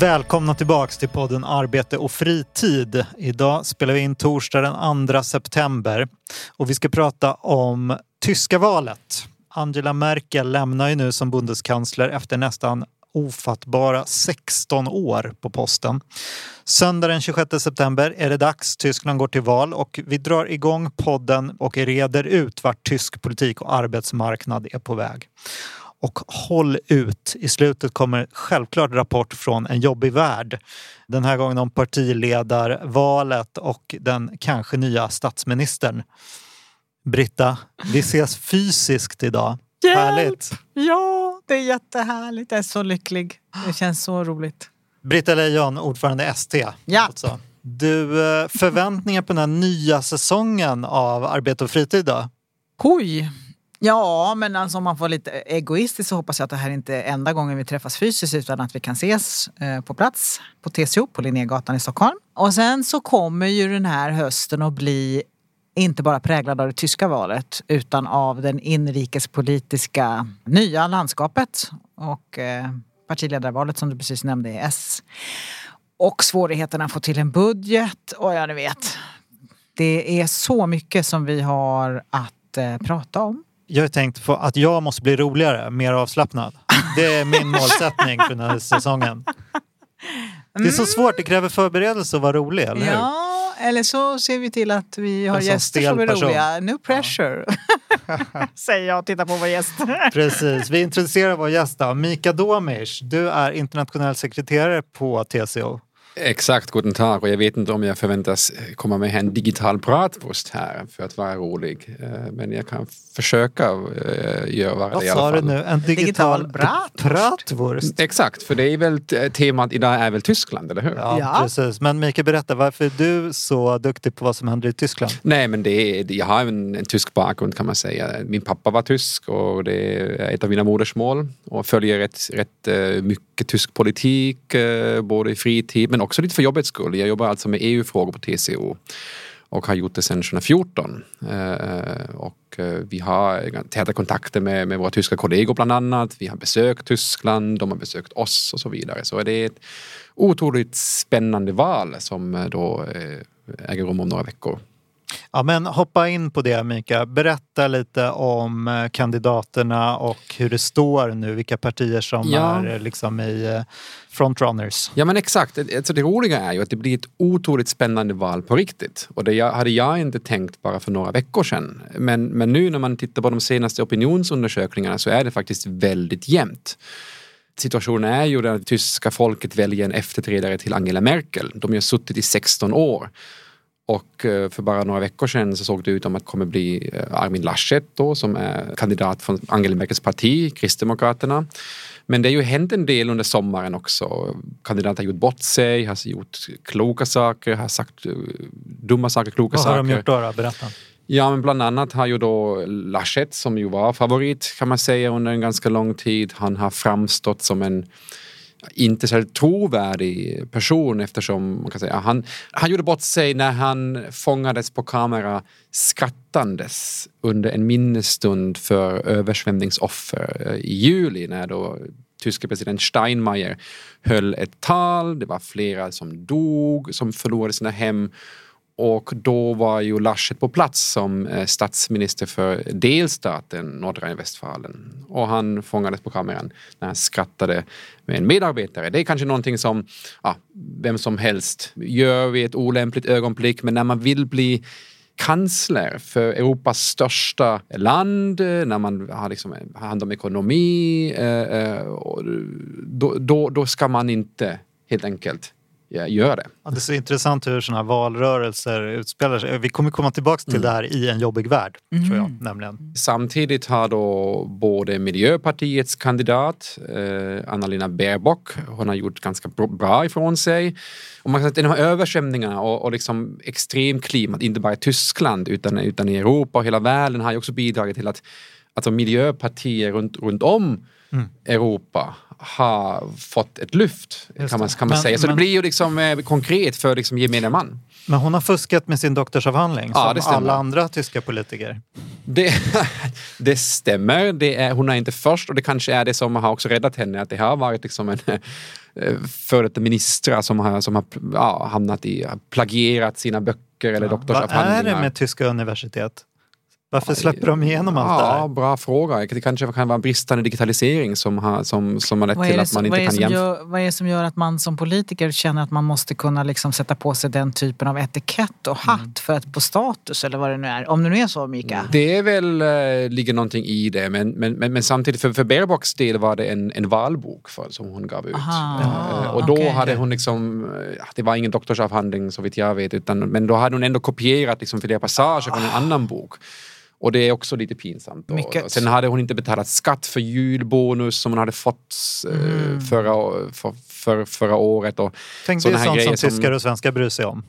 Välkomna tillbaks till podden Arbete och fritid. Idag spelar vi in torsdag den 2 september och vi ska prata om tyska valet. Angela Merkel lämnar ju nu som bundeskanzler efter nästan ofattbara 16 år på posten. Söndag den 26 september är det dags. Tyskland går till val och vi drar igång podden och reder ut vart tysk politik och arbetsmarknad är på väg. Och håll ut! I slutet kommer självklart rapport från en jobbig värld. Den här gången om partiledarvalet och den kanske nya statsministern. Britta, vi ses fysiskt idag. Hjälp! Härligt! Ja, det är jättehärligt. Jag är så lycklig. Det känns så roligt. Britta Lejon, ordförande ST. Ja. Alltså. Du, eh, förväntningar på den här nya säsongen av Arbete och fritid då? Oj! Ja, men alltså om man får lite egoistiskt så hoppas jag att det här inte är enda gången vi träffas fysiskt utan att vi kan ses eh, på plats på TCO på Linnégatan i Stockholm. Och sen så kommer ju den här hösten att bli inte bara präglad av det tyska valet utan av den inrikespolitiska nya landskapet och eh, partiledarvalet som du precis nämnde i S. Och svårigheterna att få till en budget och ja, ni vet. Det är så mycket som vi har att eh, prata om. Jag har tänkt på att jag måste bli roligare, mer avslappnad. Det är min målsättning för den här säsongen. Det är så svårt, det kräver förberedelse att vara rolig, eller hur? Ja, eller så ser vi till att vi har gäster som är roliga. No pressure. Säger jag och tittar på vår gäst. Precis, vi introducerar vår gäst då. Mika Domisch, du är internationell sekreterare på TCO. Exakt, guten Tag. Och jag vet inte om jag förväntas komma med en digital pratwurst här för att vara rolig. Eh, Men jag kan försöka eh, göra Vad det i alla sa du fall. nu? En digital, digital brat- pratwurst? Exakt, för det är väl temat idag är väl Tyskland, eller hur? Ja, Ja. precis. Men Mika, berätta, varför är du så duktig på vad som händer i Tyskland? Nej, men det är, jag har en, en tysk bakgrund kan man säga. Min pappa var tysk och det är ett av mina modersmål och följer rätt, rätt eh, mycket tysk politik, både i fritid men också Också lite för jobbets skull. Jag jobbar alltså med EU-frågor på TCO och har gjort det sedan 2014. Eh, och eh, vi har täta kontakter med, med våra tyska kollegor bland annat. Vi har besökt Tyskland, de har besökt oss och så vidare. Så det är ett otroligt spännande val som eh, då äger rum om några veckor. Ja, men hoppa in på det Mika. Berätta lite om eh, kandidaterna och hur det står nu, vilka partier som Ja. är eh, liksom i eh, frontrunners. Ja men exakt, alltså det roliga är ju att det blir ett otroligt spännande val på riktigt. Och det hade jag inte tänkt bara för några veckor sedan. Men, men nu när man tittar på de senaste opinionsundersökningarna så är det faktiskt väldigt jämnt. Situationen är ju att tyska folket väljer en efterträdare till Angela Merkel. De har suttit i 16 år. Och eh, för bara några veckor sedan så såg det ut som att det kommer bli eh, Armin Laschet då som är kandidat från Angela Merkels parti, Kristdemokraterna. Men det har ju hänt en del under sommaren också. Kandidater har gjort bort sig, har gjort kloka saker, har sagt eh, dumma saker, kloka Vad har saker. de gjort då? då? Berätta. Ja, men bland annat har ju då Laschet, som ju var favorit kan man säga under en ganska lång tid, han har framstått som en inte särskilt trovärdig person eftersom man kan säga, han, han gjorde bort sig när han fångades på kamera skrattandes under en minnesstund för översvämningsoffer i juli när då tyske president Steinmeier höll ett tal. Det var flera som dog, som förlorade sina hem och då var ju Laschet på plats som eh, statsminister för delstaten Nordrhein-Westfalen. Och han fångades på kameran när han skrattade med en medarbetare. Det är kanske någonting som ja, vem som helst gör vid ett olämpligt ögonblick. Men när man vill bli kansler för Europas största land, eh, när man har liksom hand om ekonomi, eh, då, då, då ska man inte helt enkelt gör det. Ja, det är så intressant hur sådana här valrörelser utspelar sig. Vi kommer komma tillbaka till det här i en jobbig värld, tror jag. Nämligen. Samtidigt har då både Miljöpartiets kandidat eh, Anna-Lena Baerbock, hon har gjort ganska br- bra ifrån sig. Och man kan säga att de här översvämningarna och, och liksom extremklimat, inte bara i Tyskland utan, utan i Europa och hela världen har ju också bidragit till att alltså miljöpartier runt, runt om Europa har fått ett lyft Just kan man, kan man Men- säga. Så men- det blir ju liksom eh, konkret för liksom gemene man. Men hon har fuskat med sin doktorsavhandling Ja, som alla andra tyska politiker. Det, det stämmer. Det är, hon är inte först och det kanske är det som har också räddat henne. Att det har varit liksom en eh, före detta ministrar som har, som har ja, hamnat i, plagierat sina böcker eller Ja. Vad är doktorsavhandlingar. det med tyska universitet? Varför släpper de igenom allt det Ja, här? bra fråga. Det kanske kan vara bristande digitalisering som har, som, som har lett till det att man inte det kan jämföra. vad är det som gör att man som politiker känner att man måste kunna liksom sätta på sig den typen av etikett och hatt Mm. för att på status eller vad det nu är? Om det nu är så Mika. Det är väl, eh, ligger någonting i det men, men, men, men samtidigt för, för Baerbocks del var det en, en valbok för, som hon gav ut. Aha, Eh, och då okej. hade hon liksom, eh, det var ingen doktorsavhandling så vitt jag vet, utan, men då hade hon ändå kopierat liksom flera passager från en annan bok. Och det är också lite pinsamt. Mycket. Sen hade hon inte betalat skatt för julbonus som hon hade fått eh, förra, för, för, förra året. Och Tänk det är sånt som som- tyskar och svenskar bryr sig om.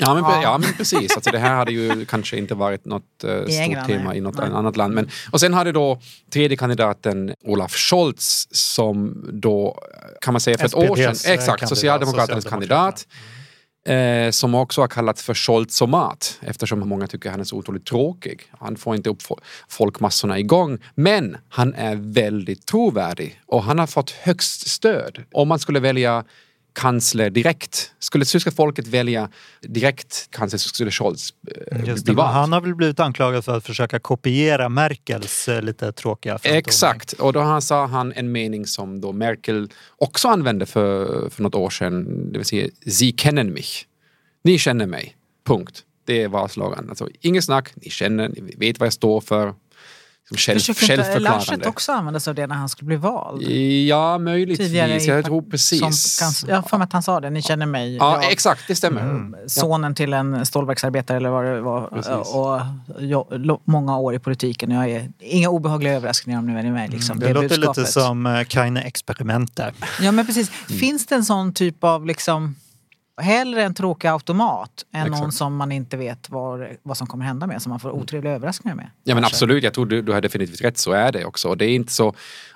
Ja men, Ja. ja. men precis, alltså, det här hade ju kanske inte varit något eh, stort England, tema i något Nej. annat land. Men, och sen hade då tredje kandidaten Olaf Scholz som då kan man säga för ett år sedan, SPDs, eh, exakt, Socialdemokraternas Socialdemokraterna. kandidat. Eh, som också har kallats för Scholzomat eftersom många tycker han är så otroligt tråkig. Han får inte upp folkmassorna igång. Men han är väldigt trovärdig och han har fått högst stöd. Om man skulle välja kansler direkt, skulle tyska folket välja direkt kansler så skulle Scholz eh, Just bli vald. han har väl blivit anklagad för att försöka kopiera Merkels eh, lite tråkiga framtoning. Exakt, och då han sa han en mening som då Merkel också använde för, för något år sedan, det vill säga Sie kennen mich. Ni känner mig. Punkt. Det var slogan. Alltså, inget snack, ni känner, ni vet vad jag står för. Som själv, Försöker inte Laschet också använda sig av det när han skulle bli vald? Ja, möjligtvis. Tidigare i- jag tror precis. Som, kan, jag har för mig att han sa det, ni känner mig. Ja, jag- exakt, det stämmer. Mm. sonen till en stålverksarbetare eller vad det var. Precis. Och jag, många år i politiken. Jag är, inga obehagliga överraskningar om nu är ni med. Liksom, Det, låter budskapet. lite som eh, Keine Experimente. Ja men precis. Mm. Finns det en sån typ av liksom Hellre en tråkig automat än någon Exakt. som man inte vet vad, vad som kommer hända med. Som man får otrevliga överraskningar med. Ja men absolut, jag tror du, du har definitivt rätt, så är det också. Och det är inte så,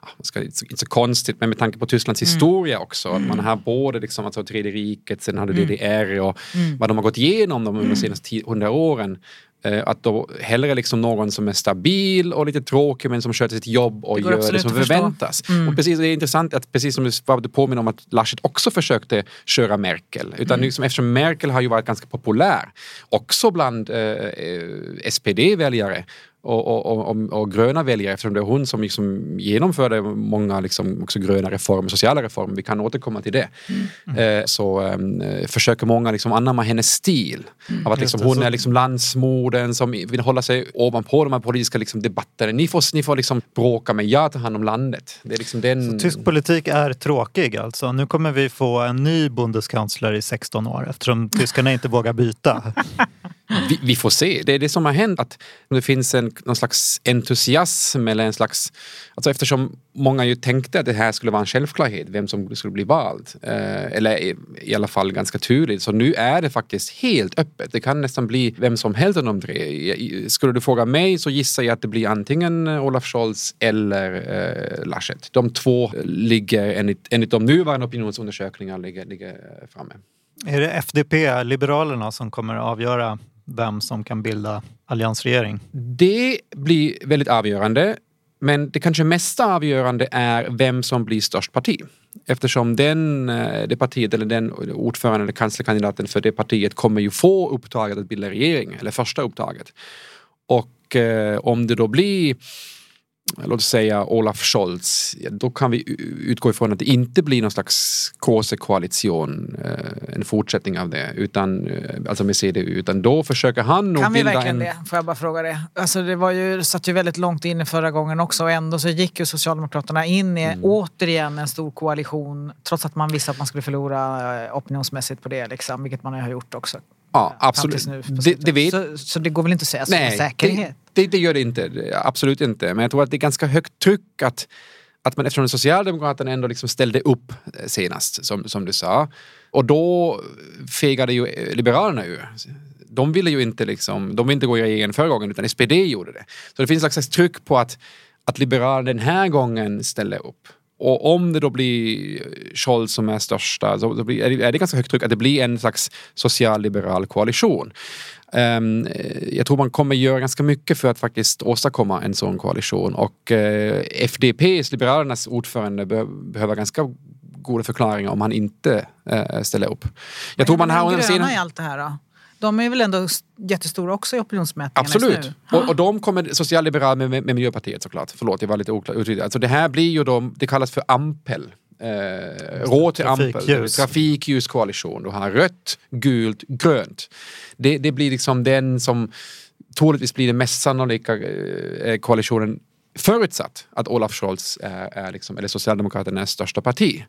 man ska, inte så, inte så konstigt, men med tanke på Tysklands Mm. historia också. att Man har både liksom, alltså, Tredje riket, sen hade Mm. DDR och vad de har gått igenom de under de senaste 10 100 åren. Eh, Att då hellre liksom någon som är stabil och lite tråkig men som sköter sitt jobb och Det gör det som förväntas. Och precis, det är intressant att precis som du, påminner om att Laschet också försökte köra Merkel. Utan liksom, eftersom Merkel har ju varit ganska populär också bland eh, eh, SPD-väljare och, och, och, och, gröna väljare eftersom det är hon som liksom genomförde många liksom också gröna reformer, sociala reformer. Vi kan återkomma till det. Eh, så eh, försöker många liksom anamma hennes stil. Av att liksom, hon så- är liksom landsmodern som vill hålla sig ovanpå de här politiska liksom, debatterna. Ni får, ni får liksom bråka men jag tar hand om landet. Det är liksom den... Tysk politik är tråkig alltså. Nu kommer vi få en ny Bundeskansler i 16 år eftersom tyskarna inte vågar byta. vi, vi får se. Det är det som har hänt. Att det finns en någon slags entusiasm eller en slags... Alltså eftersom många ju tänkte att det här skulle vara en självklarhet, vem som skulle bli vald. Eh, eller i, i alla fall ganska tydligt. Så nu är det faktiskt helt öppet. Det kan nästan bli vem som helst av de tre. Skulle du fråga mig så gissar jag att det blir antingen eh, Olaf Scholz eller eh, Laschet. De två ligger enligt, enligt de nuvarande opinionsundersökningarna ligger, ligger eh, framme. Är det FDP, Liberalerna, som kommer att avgöra vem som kan bilda alliansregering? Det blir väldigt avgörande. Men det kanske mesta avgörande är vem som blir störst parti. Eftersom den, eh, det partiet eller den ordföranden eller kanslerkandidaten för det partiet kommer ju få uppdraget att bilda regering, eller första uppdraget. Och eh, om det då blir låt oss säga Olaf Scholz, då kan vi utgå ifrån att det inte blir någon slags KC-koalition, eh, en fortsättning av det, utan, eh, alltså med CDU, utan då försöker han nog Kan vi verkligen en... det? Får jag bara fråga det? Alltså det var ju, satt ju väldigt långt inne förra gången också och ändå så gick ju Socialdemokraterna in i Mm. återigen en stor koalition trots att man visste att man skulle förlora eh, opinionsmässigt på det, liksom, vilket man har gjort också. Ja, absolut. nu Det, det vet, så, så det går väl inte att säga så med säkerhet? det, det, gör det inte. Absolut inte. Men jag tror att det är ganska högt tryck att, att man eftersom Socialdemokraterna ändå liksom ställde upp eh, senast, som, som du sa. Och då fegade ju eh, Liberalerna ur. De ville ju inte, liksom, de ville inte gå i regeringen förra gången utan SPD gjorde det. Så det finns ett slags tryck på att, att Liberalerna den här gången ställer upp. Och om det då blir Scholz som är största så blir, är det- är det ganska högt tryck att det blir en slags socialliberal koalition. Eh, jag tror man kommer göra ganska mycket för att faktiskt åstadkomma en sån koalition och uh, FDPs, Liberalernas ordförande, be behöver ganska goda förklaringar om han inte eh, ställer upp. Jag tror man under gröna i allt det här då? De är väl ändå jättestora också i opinionsmätningarna just Absolut. nu? Och, och de kommer socialliberal med, med, med Miljöpartiet såklart. Förlåt, jag var lite oklar. Alltså det här blir ju då, det kallas för Ampel. Eh, råd till Ampel. Trafikljus. Trafikljuskoalition. Du har rött, gult, grönt. Det, det blir liksom den som troligtvis blir den mest sannolika eh, koalitionen förutsatt att Olaf Scholz är, är liksom, eller Socialdemokraterna är största parti.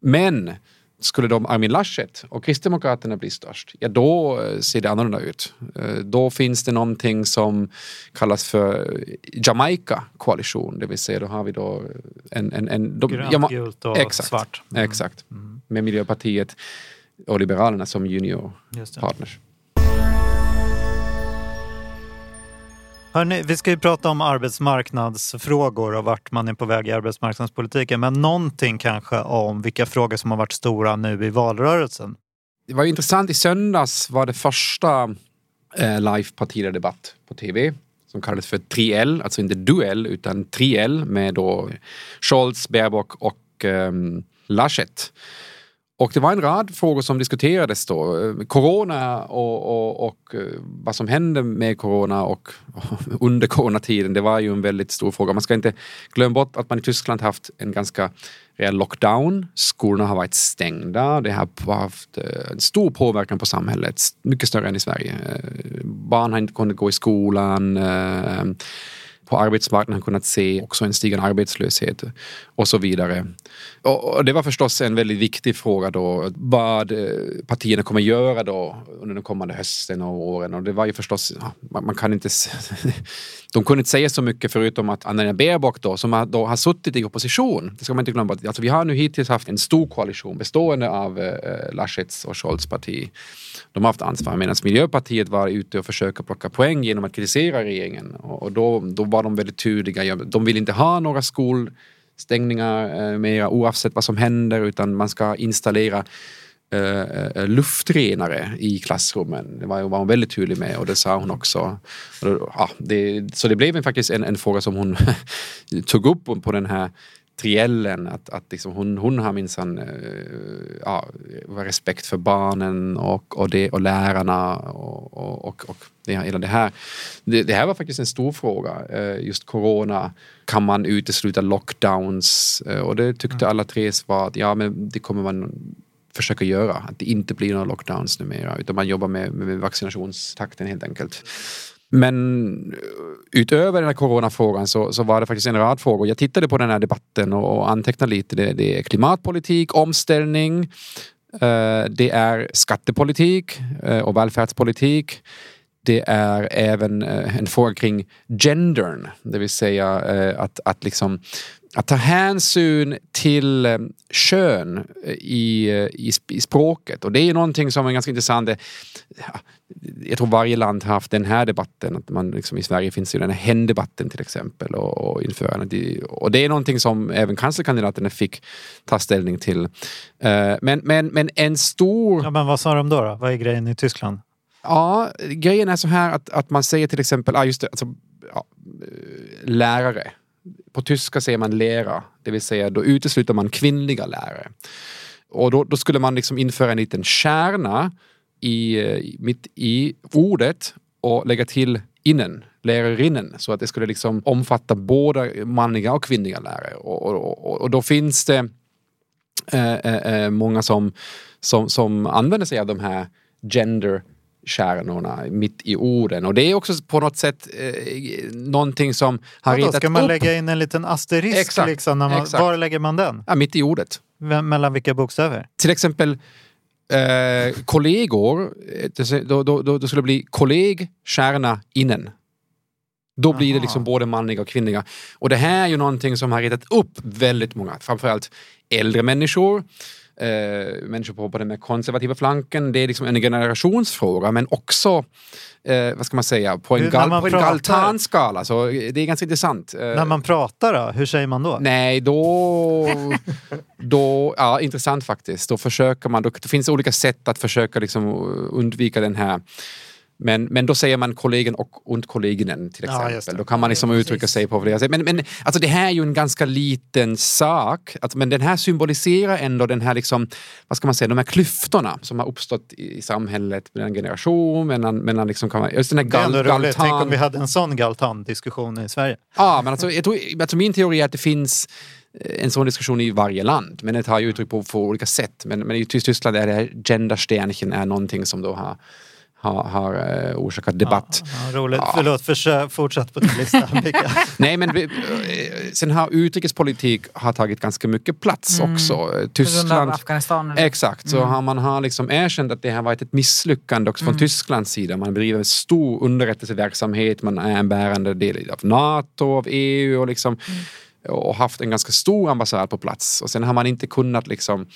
Men skulle de Armin Laschet och Kristdemokraterna bli störst, ja då eh, ser det annorlunda ut. Eh, Då finns det någonting som kallas för Jamaica-koalition, det vill säga då har vi då en... en, en de, Grönt, gult och exakt, svart. Mm. Exakt. Med Miljöpartiet och Liberalerna som juniorpartners. Hörrni, vi ska ju prata om arbetsmarknadsfrågor och vart man är på väg i arbetsmarknadspolitiken. Men någonting kanske om vilka frågor som har varit stora nu i valrörelsen. Det var intressant, i söndags var det första eh, live partiledardebatt på tv som kallades för 3L, alltså inte duell utan 3L med då Scholz, Baerbock och eh, Laschet. Och det var en rad frågor som diskuterades då. Corona och, och, och eh, vad som hände med corona och under coronatiden. Det var ju en väldigt stor fråga. Man ska inte glömma bort att man i Tyskland haft en ganska rejäl lockdown. Skolorna har varit stängda. Det har haft eh, en stor påverkan på samhället. Mycket större än i Sverige. Eh, barn har inte kunnat gå i skolan på arbetsmarknaden kunnat se också en stigande arbetslöshet och så vidare. Och, det var förstås en väldigt viktig fråga då, vad eh, partierna kommer göra då under den kommande hösten och åren. Och det var ju förstås, man, kan inte... De kunde inte säga så mycket förutom att Anna Baerbock då, som har, då har suttit i opposition, det ska man inte glömma. bort. Alltså, vi har nu hittills haft en stor koalition bestående av eh, Laschets och Scholz parti. De har haft ansvar medan Miljöpartiet var ute och försöka plocka poäng genom att kritisera regeringen. Och, och då, då var de väldigt tydliga. De vill inte ha några skolstängningar eh, mer oavsett vad som händer utan man ska installera eh, eh luftrenare i klassrummen. Det var, var hon väldigt tydlig med och det sa hon också. Och ja, det, så det blev faktiskt en, en fråga som hon tog upp på den här triellen att, att liksom hon, hon har minsann eh, ja, respekt för barnen och, och, det, och lärarna och, och, och, och det, hela det här. Det, det här var faktiskt en stor fråga. Eh, just corona, kan man utesluta lockdowns? Eh, och det tyckte alla tre var att ja, men det kommer man försöka göra. Att det inte blir några lockdowns numera utan man jobbar med, med vaccinationstakten helt enkelt. Men eh, utöver den här coronafrågan så, så var det faktiskt en rad frågor. Jag tittade på den här debatten och, och antecknade lite. Det, det är klimatpolitik, omställning, eh, det är skattepolitik eh, och välfärdspolitik. Det är även eh, en fråga kring gendern, det vill säga eh, att, att, liksom, att ta hänsyn till eh, kön i, eh, i, i språket. Och det är någonting som är ganska intressant. Jag tror varje land har haft den här debatten. Att man liksom, I Sverige finns ju den här hen-debatten till exempel. Och, och, införandet i, och det är någonting som även kanslerkandidaterna fick ta ställning till. Eh, Men, men, men en stor... Ja, men vad sa de då, då? Vad är grejen i Tyskland? Ja, grejen är så här att, att man säger till exempel, ah, just det, alltså, ja, eh, lärare. På tyska säger man lera, det vill säga då utesluter man kvinnliga lärare. Och då, då skulle man liksom införa en liten kärna i, eh, mitt i ordet och lägga till innen, lärarinnen, så att det skulle liksom omfatta både manliga och kvinnliga lärare. Och, och, och, och då finns det eh, eh, eh, många som, som, som använder sig av de här gender kärnorna mitt i orden. Och det är också på något sätt eh, någonting som har Vadå, ritat ska man upp... lägga in en liten asterisk? Exakt, Liksom, man, exakt. Var lägger man den? Ja, mitt i ordet. Vem- Mellan vilka bokstäver? Till exempel eh, kollegor, eh, det- då, då, då, då skulle det bli kolleg, kärna, innen. Då blir det Aha. liksom både manliga och kvinnliga. Och det här är ju någonting som har ritat upp väldigt många, framförallt äldre människor, eh, människor på, på den mer konservativa flanken. Det är liksom en generationsfråga men också, eh, vad ska man säga, på en, Hur- gal, på en galtanskala. Så det är ganska intressant. Eh, När man pratar då? Hur säger man då? Nej, då... då ja, intressant faktiskt. Då försöker man... Då, det finns olika sätt att försöka liksom undvika den här... Men, men då säger man kollegen och und kolleginen till Ja, exempel. det. då kan man liksom uttrycka sig på flera sätt. Men, men alltså det här är ju en ganska liten sak. Alltså, men den här symboliserar ändå den här liksom, vad ska man säga, de här klyftorna som har uppstått i, i samhället mellan generation, mellan, mellan liksom, kan man, just den här Det är ändå gal, roligt. Tänk om vi hade en sån galtan-diskussion i Sverige. Ja, men alltså, jag tror, alltså min teori är att det finns eh, en sån diskussion i varje land, men det tar ju uttryck på, på olika sätt. Men, men i Tyskland är det här genderstjärnchen är någonting som då har, har, har eh, orsakat debatt. Ja, roligt. Ja. Förlåt, försök, fortsätt på din lista. Nej, men vi, eh, sen har utrikespolitik har tagit ganska mycket plats också. Grund av Tyskland Afghanistan. eller? Exakt, så har man har liksom erkänt att det har varit ett misslyckande också från Tysklands sida. Man bedriver en stor underrättelseverksamhet, man är en bärande del av NATO, av EU och, liksom, och haft en ganska stor ambassad på plats. Och sen har man inte kunnat liksom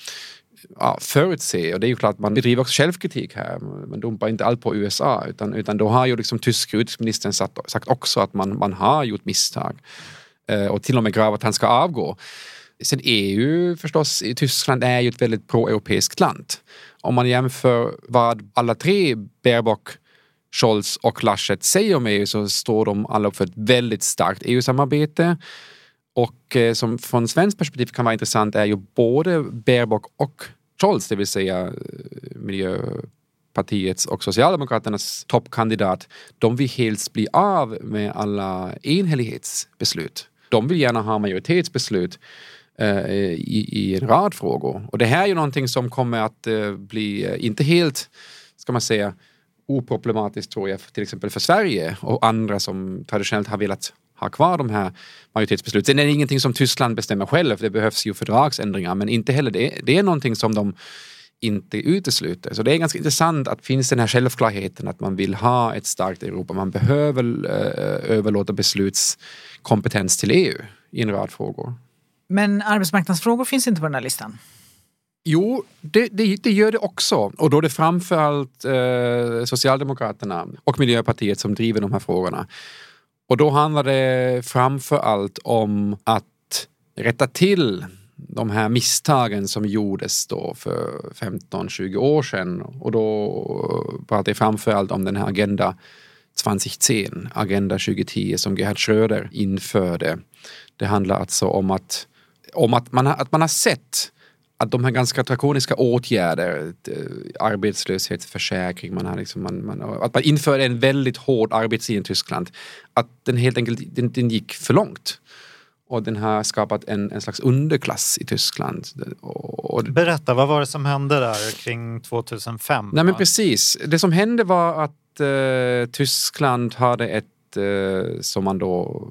ja, förutse och det är ju klart man bedriver också självkritik här. Man dumpar inte allt på USA utan, utan då har ju liksom tyska utrikesministern sagt, sagt också att man, man har gjort misstag eh, och till och med gravat att han ska avgå. Sen EU förstås i Tyskland är ju ett väldigt pro-europeiskt land. Om man jämför vad alla tre, Baerbock, Scholz och Laschet säger om EU så står de alla upp för ett väldigt starkt EU-samarbete. Och eh, som från svenskt perspektiv kan vara intressant är ju både Baerbock och Scholz, det vill säga eh, Miljöpartiets och Socialdemokraternas toppkandidat, de vill helst bli av med alla enhällighetsbeslut. De vill gärna ha majoritetsbeslut eh, i, i en rad frågor. Och det här är ju någonting som kommer att eh, bli, eh, inte helt, ska man säga, oproblematiskt tror jag, till exempel för Sverige och andra som traditionellt har velat ha kvar de här majoritetsbesluten. Sen är det ingenting som Tyskland bestämmer själv, det behövs ju fördragsändringar, men inte heller det. Det är någonting som de inte utesluter. Så det är ganska intressant att finns den här självklarheten att man vill ha ett starkt Europa. Man behöver eh, överlåta beslutskompetens till EU i en rad frågor. Men arbetsmarknadsfrågor finns inte på den här listan. Jo, det, det, det gör det också. Och då är det framförallt eh, Socialdemokraterna och Miljöpartiet som driver de här frågorna. Och då handlar det framför allt om att rätta till de här misstagen som gjordes då för 15-20 år sedan. Och då pratar jag framför allt om den här Agenda 2010, Agenda 2010 som Gerhard Schröder införde. Det handlar alltså om att, om att, man, har, att man har sett att de här ganska drakoniska åtgärder, eh, arbetslöshetsförsäkring, man har liksom, man, man, att man införde en väldigt hård arbetstid i Tyskland, att den helt enkelt den, den gick för långt. Och den har skapat en, en slags underklass i Tyskland. Och, och, Berätta, vad var det som hände där kring 2005? Nej men precis. Det som hände var att eh, Tyskland hade ett, eh, som man då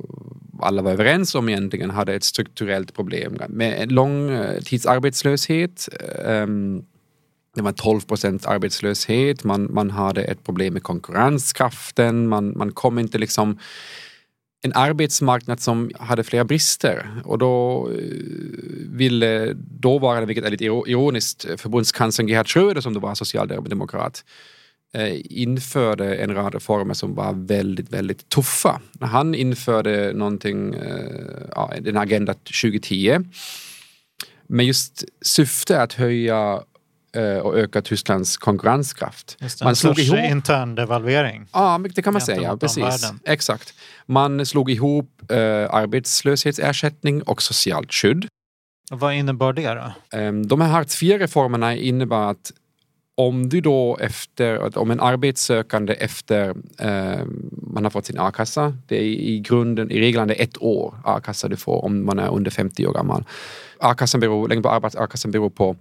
alla var överens om egentligen, hade ett strukturellt problem. Med en lång eh, ehm, det var 12 procents arbetslöshet, man, man hade ett problem med konkurrenskraften, man, man kom inte liksom en arbetsmarknad som hade flera brister. Och då eh, ville dåvarande, vilket är lite ironiskt, förbundskanslern Gerhard Schröder som då var socialdemokrat införde en rad reformer som var väldigt, väldigt tuffa. Han införde någonting, eh, ja, den här Agenda 2010 med just syfte att höja eh, och öka Tysklands konkurrenskraft. Det, Man slog ihop intern devalvering. Ja, det kan man säga. Precis. Exakt. Man slog ihop eh, arbetslöshetsersättning och socialt skydd. Vad innebar det då? Eh, de här Hartz IV-reformerna innebar att om du då efter, om en arbetssökande efter eh, man har fått sin a-kassa, det är i grunden, i reglerna ett år a-kassa du får om man är under 50 år gammal. A-kassan beror, längden på a-kassan beror på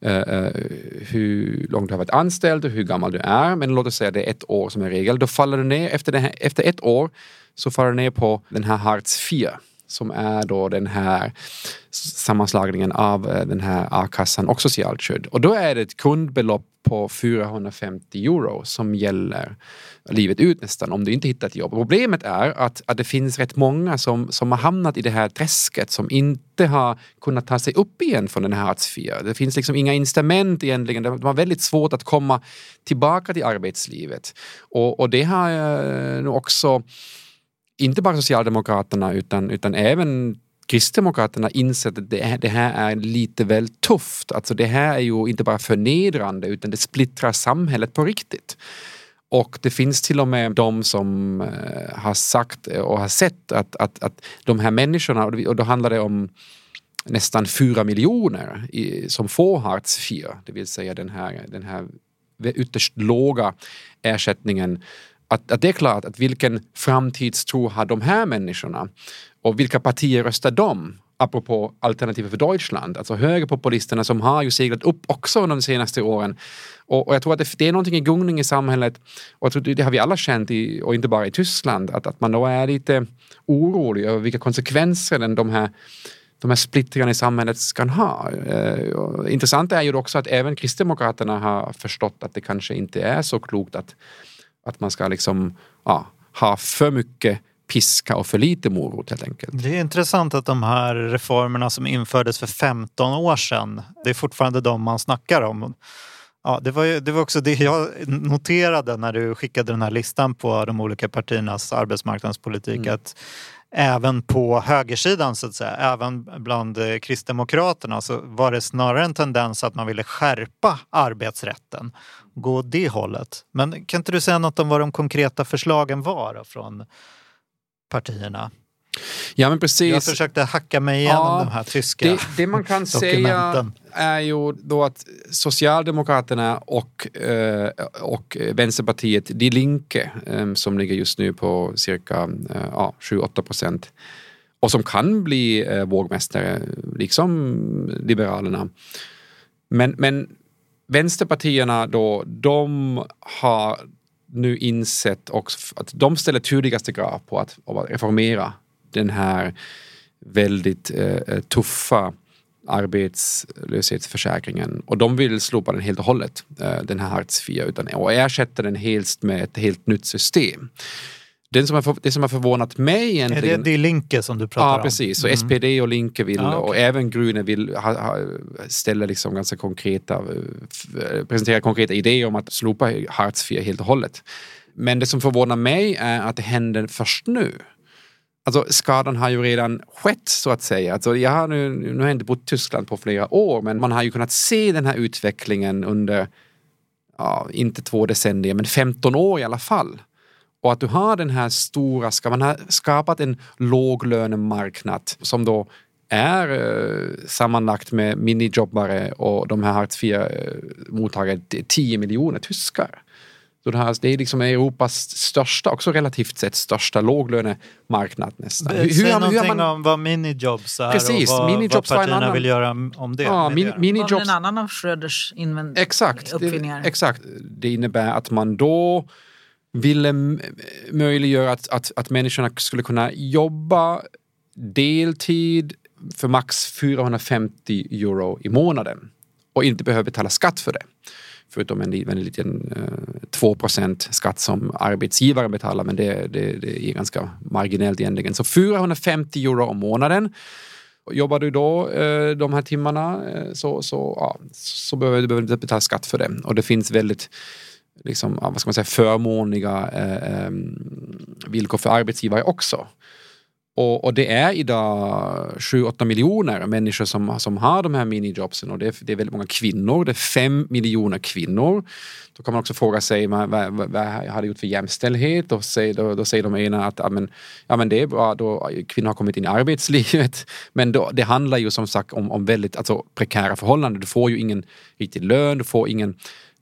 eh, eh, hur långt du har varit anställd och hur gammal du är. Men låt oss säga det är ett år som är regel. Då faller du ner, efter, här, efter ett år så faller du ner på den här Hartz 4 som är då den här sammanslagningen av eh, den här a-kassan och socialt skydd. Och då är det ett grundbelopp på 450 euro som gäller livet ut nästan om du inte hittar ett jobb. Problemet är att, att det finns rätt många som, som har hamnat i det här träsket som inte har kunnat ta sig upp igen från den här Hartz Det finns liksom inga incitament egentligen. De har väldigt svårt att komma tillbaka till arbetslivet. Och, och det har eh, nog också inte bara Socialdemokraterna utan, utan även Kristdemokraterna insett att det, det här är lite väl tufft. Alltså det här är ju inte bara förnedrande utan det splittrar samhället på riktigt. Och det finns till och med de som eh, har sagt och har sett att, att, att de här människorna, och då handlar det om nästan fyra miljoner i, som får Hartz 4, det vill säga den här, den här ytterst låga ersättningen att, att det är klart att vilken framtidstro har de här människorna? Och vilka partier röstar de? Apropå Alternativet för Deutschland, alltså högerpopulisterna som har ju seglat upp också de senaste åren. Och, och jag tror att det, det, är någonting i gungning i samhället och jag tror det har vi alla känt, i, och inte bara i Tyskland, att, att man då är lite orolig över vilka konsekvenser den, de här de här splittringarna i samhället kan ha. Eh, intressant är ju också att även Kristdemokraterna har förstått att det kanske inte är så klokt att att man ska liksom ja, ha för mycket piska och för lite morot helt enkelt. Det är intressant att de här reformerna som infördes för 15 år sedan, det är fortfarande de man snackar om. Ja, det, var, det var också det jag noterade när du skickade den här listan på de olika partiernas arbetsmarknadspolitik. Mm. Att även på högersidan, så att säga, även bland Kristdemokraterna så var det snarare en tendens att man ville skärpa arbetsrätten. Gå åt det hållet. Men kan inte du säga något om vad de konkreta förslagen var då, från partierna? Ja men precis. Jag försökte hacka mig igenom ja, de här tyska det, det man kan säga är ju då att Socialdemokraterna och, eh, och Vänsterpartiet Die Linke eh, som ligger just nu på cirka eh, ja, 7-8 procent och som kan bli vågmästare, liksom Liberalerna. Men, men vänsterpartierna då, de har nu insett också att de ställer tydligaste krav på att, att reformera den här väldigt eh, eh tuffa arbetslöshetsförsäkringen och de vill slopa den helt och hållet, eh, den här Hartz 4, utan, och ersätta den helt med ett helt nytt system. Det som, har, det som har förvånat mig egentligen... Är det, det Linke som du pratar om? Ja, precis. Så mm. SPD och Linke vill, ja, okay. och även Grüne vill ha, ha, ställa liksom ganska konkreta, presentera konkreta idéer om att slopa Hartz 4 helt och hållet. Men det som förvånar mig är att det händer först nu. Alltså skadan har ju redan skett så att säga. Alltså, jag har nu, nu har jag inte bott i Tyskland på flera år men man har ju kunnat se den här utvecklingen under, ja, inte två decennier men 15 år i alla fall. Och att du har den här stora, ska man ha skapat en låglönemarknad som då är eh, sammanlagt med minijobbare och de här Hartz 4-mottagare 10 miljoner tyskar. Så det, här, det är liksom Europas största, också relativt sett största låglönemarknad nästan. Säg hur, någonting hur man... om vad minijobs är Precis, och vad, minijobs vad partierna vill göra om det. Ja, min, minijobs... en annan av Schröders invänd... exakt, uppfinningar. Det, exakt. Det innebär att man då ville möjliggöra att, att, att människorna skulle kunna jobba deltid för max 450 euro i månaden och inte behöva betala skatt för det. Förutom en, en liten eh, 2 skatt som arbetsgivaren betalar men det, det, det är ganska marginellt egentligen. Så 450 euro om månaden. Jobbar du då eh, de här timmarna eh, så, så, ja, så behöver du behöver inte betala skatt för det. Och det finns väldigt liksom, vad ska man säga, förmånliga eh, ehm, villkor för arbetsgivare också. Och, och, det är idag 7-8 miljoner människor som, som har de här minijobsen och det är, det är väldigt många kvinnor. Det är 5 miljoner kvinnor. Då kan man också fråga sig vad, vad, vad har det gjort för jämställdhet? Och säger, då, då säger de ena att ja, men, ja, men det är bra, då kvinnor har kommit in i arbetslivet. Men då, det handlar ju som sagt om, om väldigt alltså, prekära förhållanden. Du får ju ingen riktig lön, du får ingen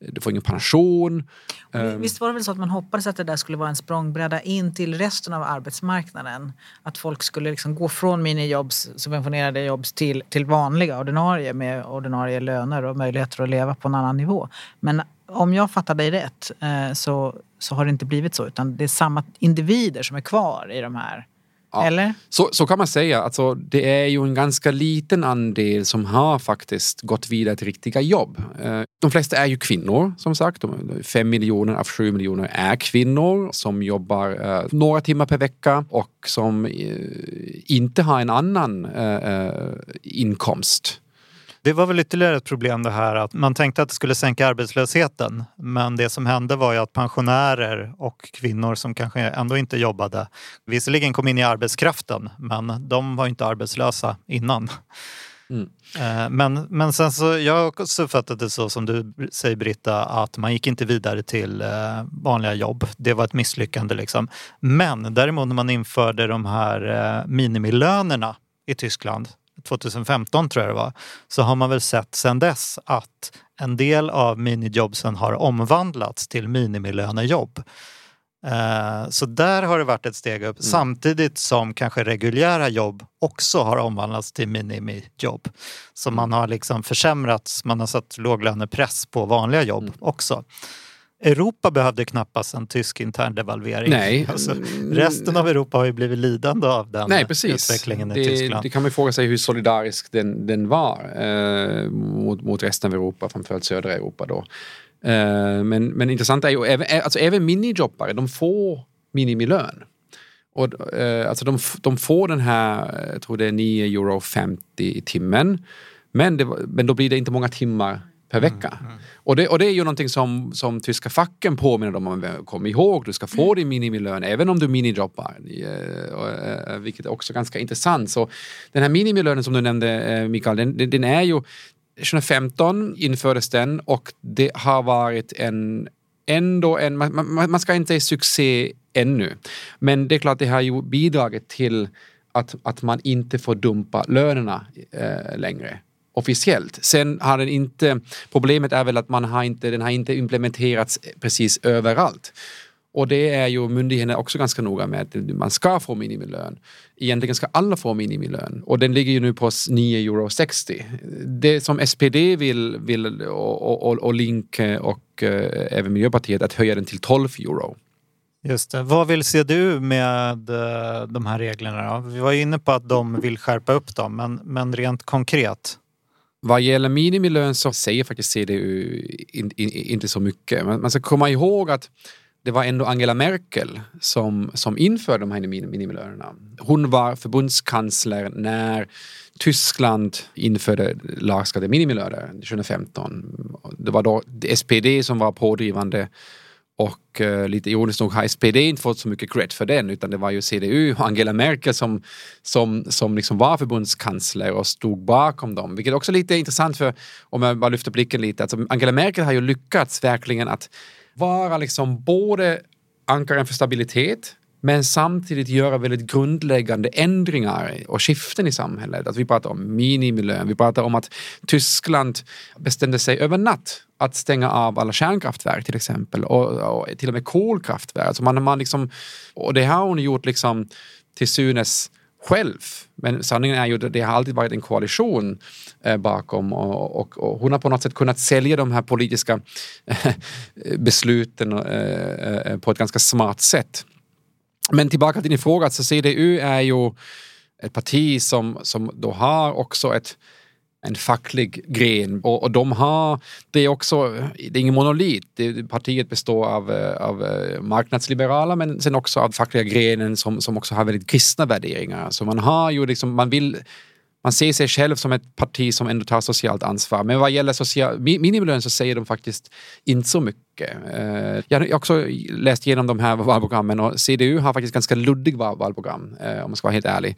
du får ingen pension. Men Visst var det väl så att man hoppades att det där skulle vara en språngbräda in till resten av arbetsmarknaden? Att folk skulle liksom gå från minijobs, subventionerade jobb till, till vanliga ordinarie med ordinarie löner och möjligheter att leva på en annan nivå. Men om jag fattar dig rätt eh, så, så har det inte blivit så utan det är samma individer som är kvar i de här. Ja. Eller? Så, så kan man säga. Alltså, det är ju en ganska liten andel som har faktiskt gått vidare till riktiga jobb. Eh, De flesta är ju kvinnor som sagt. Fem miljoner av sju miljoner är kvinnor som jobbar eh, några timmar per vecka och som eh, inte har en annan inkomst. Det var väl ytterligare ett problem det här att man tänkte att det skulle sänka arbetslösheten. Men det som hände var ju att pensionärer och kvinnor som kanske ändå inte jobbade visserligen kom in i arbetskraften men de var ju inte arbetslösa innan. Mm. Eh, Men, men sen så, jag har också uppfattat det så som du säger Britta, att man gick inte vidare till eh, vanliga jobb. Det var ett misslyckande liksom. Men däremot när man införde de här eh, minimilönerna i Tyskland 2015 tror jag det var, så har man väl sett sedan dess att en del av minijobsen har omvandlats till minimilönejobb. Eh, Så där har det varit ett steg upp samtidigt som kanske reguljära jobb också har omvandlats till minimijobb. Så man har liksom försämrats, man har satt låglönepress på vanliga jobb också. Europa behövde knappast en tysk intern devalvering. Nej. Alltså, resten av Europa har ju blivit lidande av den Nej, precis. utvecklingen i det, Tyskland. det kan man fråga sig hur solidarisk den, den var eh, mot, mot resten av Europa, framförallt södra Europa då. Eh, men, men intressant är ju, även, alltså, även minijobbare, de får minimilön. Och, eh, alltså de, de får den här, jag tror det är 9,50 euro i timmen. Men, det, men då blir det inte många timmar per vecka. Och, det, och det är ju någonting som, som tyska facken påminner dem om. Kom ihåg, du ska få din minimilön även om du minijobbar. Eh, eh, Vilket är också ganska intressant. Så den här minimilönen som du nämnde eh, Mikael, den, den, den är ju 2015 infördes den och det har varit en ändå en, man, man, man ska inte säga succé ännu. Men det är klart det har ju bidragit till att, att man inte får dumpa lönerna eh, längre officiellt. Sen har den inte, problemet är väl att man har inte, den har inte implementerats precis överallt. Och det är ju myndigheterna också ganska noga med att man ska få minimilön. Egentligen ska alla få minimilön och den ligger ju nu på 9,60 euro. Det som SPD vill, vill och, och, och Link och äh, även Miljöpartiet att höja den till 12 euro. Just det. Vad vill CDU med eh, de här reglerna? Då? Vi var inne på att de vill skärpa upp dem, men, men rent konkret? Vad gäller minimilön så säger faktiskt CDU in, in, inte så mycket. Men man ska komma ihåg att det var ändå Angela Merkel som, som införde de här minimilönerna. Hon var förbundskansler när Tyskland införde lagstadgade minimilöner 2015. Det var då SPD som var pådrivande och eh, lite ironiskt nog har SPD inte fått så mycket cred för den utan det var ju CDU och Angela Merkel som, som, som liksom var förbundskansler och stod bakom dem. Vilket också är lite intressant för, om jag bara lyfter blicken lite, alltså Angela Merkel har ju lyckats verkligen att vara liksom både ankaren för stabilitet men samtidigt göra väldigt grundläggande ändringar och skiften i samhället. Att vi pratar om minimilön, vi pratar om att Tyskland bestämde sig över natt att stänga av alla kärnkraftverk till exempel och, och till och med kolkraftverk. Alltså man, man liksom, och det har hon gjort liksom till synes själv. Men sanningen är ju att det har alltid varit en koalition eh, bakom och, och, och hon har på något sätt kunnat sälja de här politiska eh, besluten eh, eh på ett ganska smart sätt. Men tillbaka till din fråga, så CDU är ju ett parti som, som då har också ett, en facklig gren och, och de har, det är också, det är ingen monolit, det, partiet består av, eh, av eh, marknadsliberala men sen också av fackliga grenen som, som också har väldigt kristna värderingar. Så man har ju liksom, man vill man ser sig själv som ett parti som ändå tar socialt ansvar. Men vad gäller social, minimilön så säger de faktiskt inte så mycket. Eh, Jag har också läst igenom de här valprogrammen och CDU har faktiskt ganska luddig val- valprogram eh, om man ska vara helt ärlig.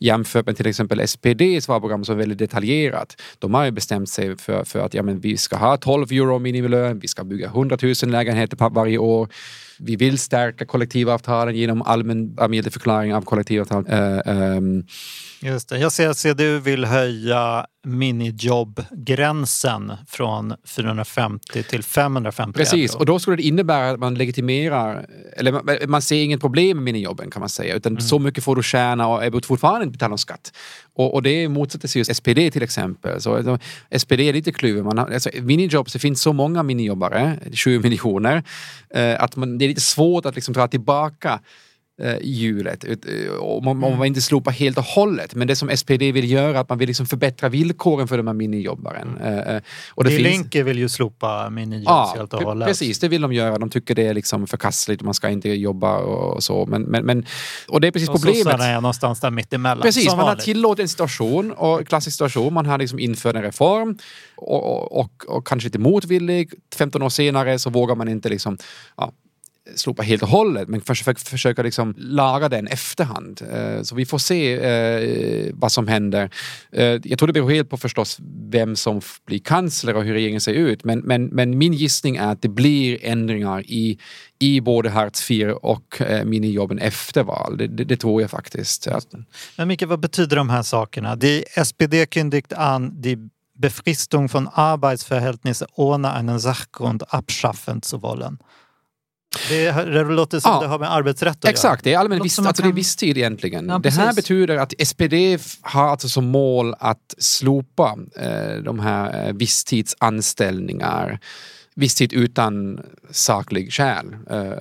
Jämfört med till exempel SPDs valprogram som är väldigt detaljerat. De har ju bestämt sig för, för att ja, men vi ska ha 12 euro minimilön, vi ska bygga 100 000 lägenheter per- varje år. Vi vill stärka kollektivavtalen genom allmän förklaring av kollektivavtal. Eh, ehm, Just det. Jag ser att CDU vill höja minijobbgränsen från 450 till 550 Precis, euro. och då skulle det innebära att man legitimerar, eller man, man ser inget problem med minijobben kan man säga, utan Mm. så mycket får du tjäna och är fortfarande inte betala någon skatt. Och, och det motsätter sig just SPD till exempel. Så, alltså, SPD är lite kluven. Man har, alltså, minijobs, det finns så många minijobbare, 20 miljoner, eh, att man, det är lite svårt att liksom dra tillbaka eh, hjulet. Eh, Och man, Mm. man inte slopa helt och hållet. Men det som SPD vill göra, att man vill liksom förbättra villkoren för de här minijobbaren. Mm. Eh, och det Die finns- Linke vill ju slopa minijobs Ja, helt och hållet. precis. Det vill de göra. De tycker det är liksom förkastligt och man ska inte jobba och så. Men, men, men, och det är precis Och problemet. sossarna är någonstars där mittemellan. Precis, man har tillåtit en situation, och klassisk situation, man har liksom infört en reform och, och, och, och kanske lite motvillig. 15 år senare så vågar man inte liksom, ja, slopa helt och hållet men försöka, försöka liksom laga den efterhand. Eh, så vi får se eh, vad som händer. Eh, jag tror det beror helt på förstås vem som blir kansler och hur regeringen ser ut. Men, men, men min gissning är att det blir ändringar i, i både Hartz IV och eh, minijobben efter val. Det, det, det tror jag faktiskt. Men Micke, vad betyder de här sakerna? Die SPD kündigt an, die Befristung von Arbeitsverhältnisse ohne einen Sachgrund abschaffen zu wollen. Det, det låter som Ja. det har med arbetsrätt att Exakt, det är allmän viss, alltså det är kan- visstid egentligen. Ja, det här betyder att SPD har alltså som mål att slopa eh, de här eh, visstidsanställningar. Visstid utan saklig skäl. Eh, ehm,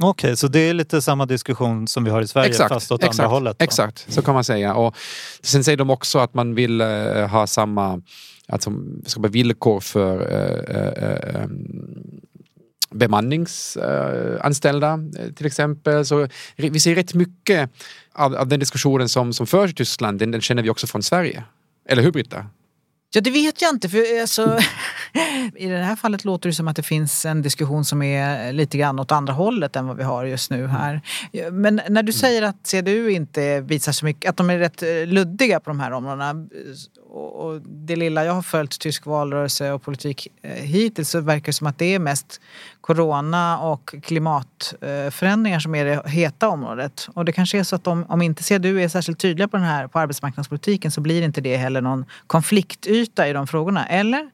göra. Okej, så det är lite samma diskussion som vi har i Sverige fast åt exakt, andra hållet. då. Exakt, så kan man säga. Och sen säger de också att man vill eh, ha samma alltså, skapa villkor för eh, eh, eh, bemanningsanställda eh, till exempel. Så vi ser rätt mycket av, av den diskussionen som, som förs i Tyskland, den, den känner vi också från Sverige. Eller hur Britta? Ja, det vet jag inte. För alltså, I det här fallet låter det som att det finns en diskussion som är lite grann åt andra hållet än vad vi har just nu här. Men när du säger att CDU inte visar så mycket, att de är rätt eh, luddiga på de här områdena. Och och det lilla jag har följt tysk valrörelse och politik eh, hittills så verkar det som att det är mest corona och klimatförändringar eh, som är det heta området. Och det kanske är så att om, om inte CDU är särskilt tydliga på den här på arbetsmarknadspolitiken så blir inte det heller någon konfliktyta i de frågorna, eller?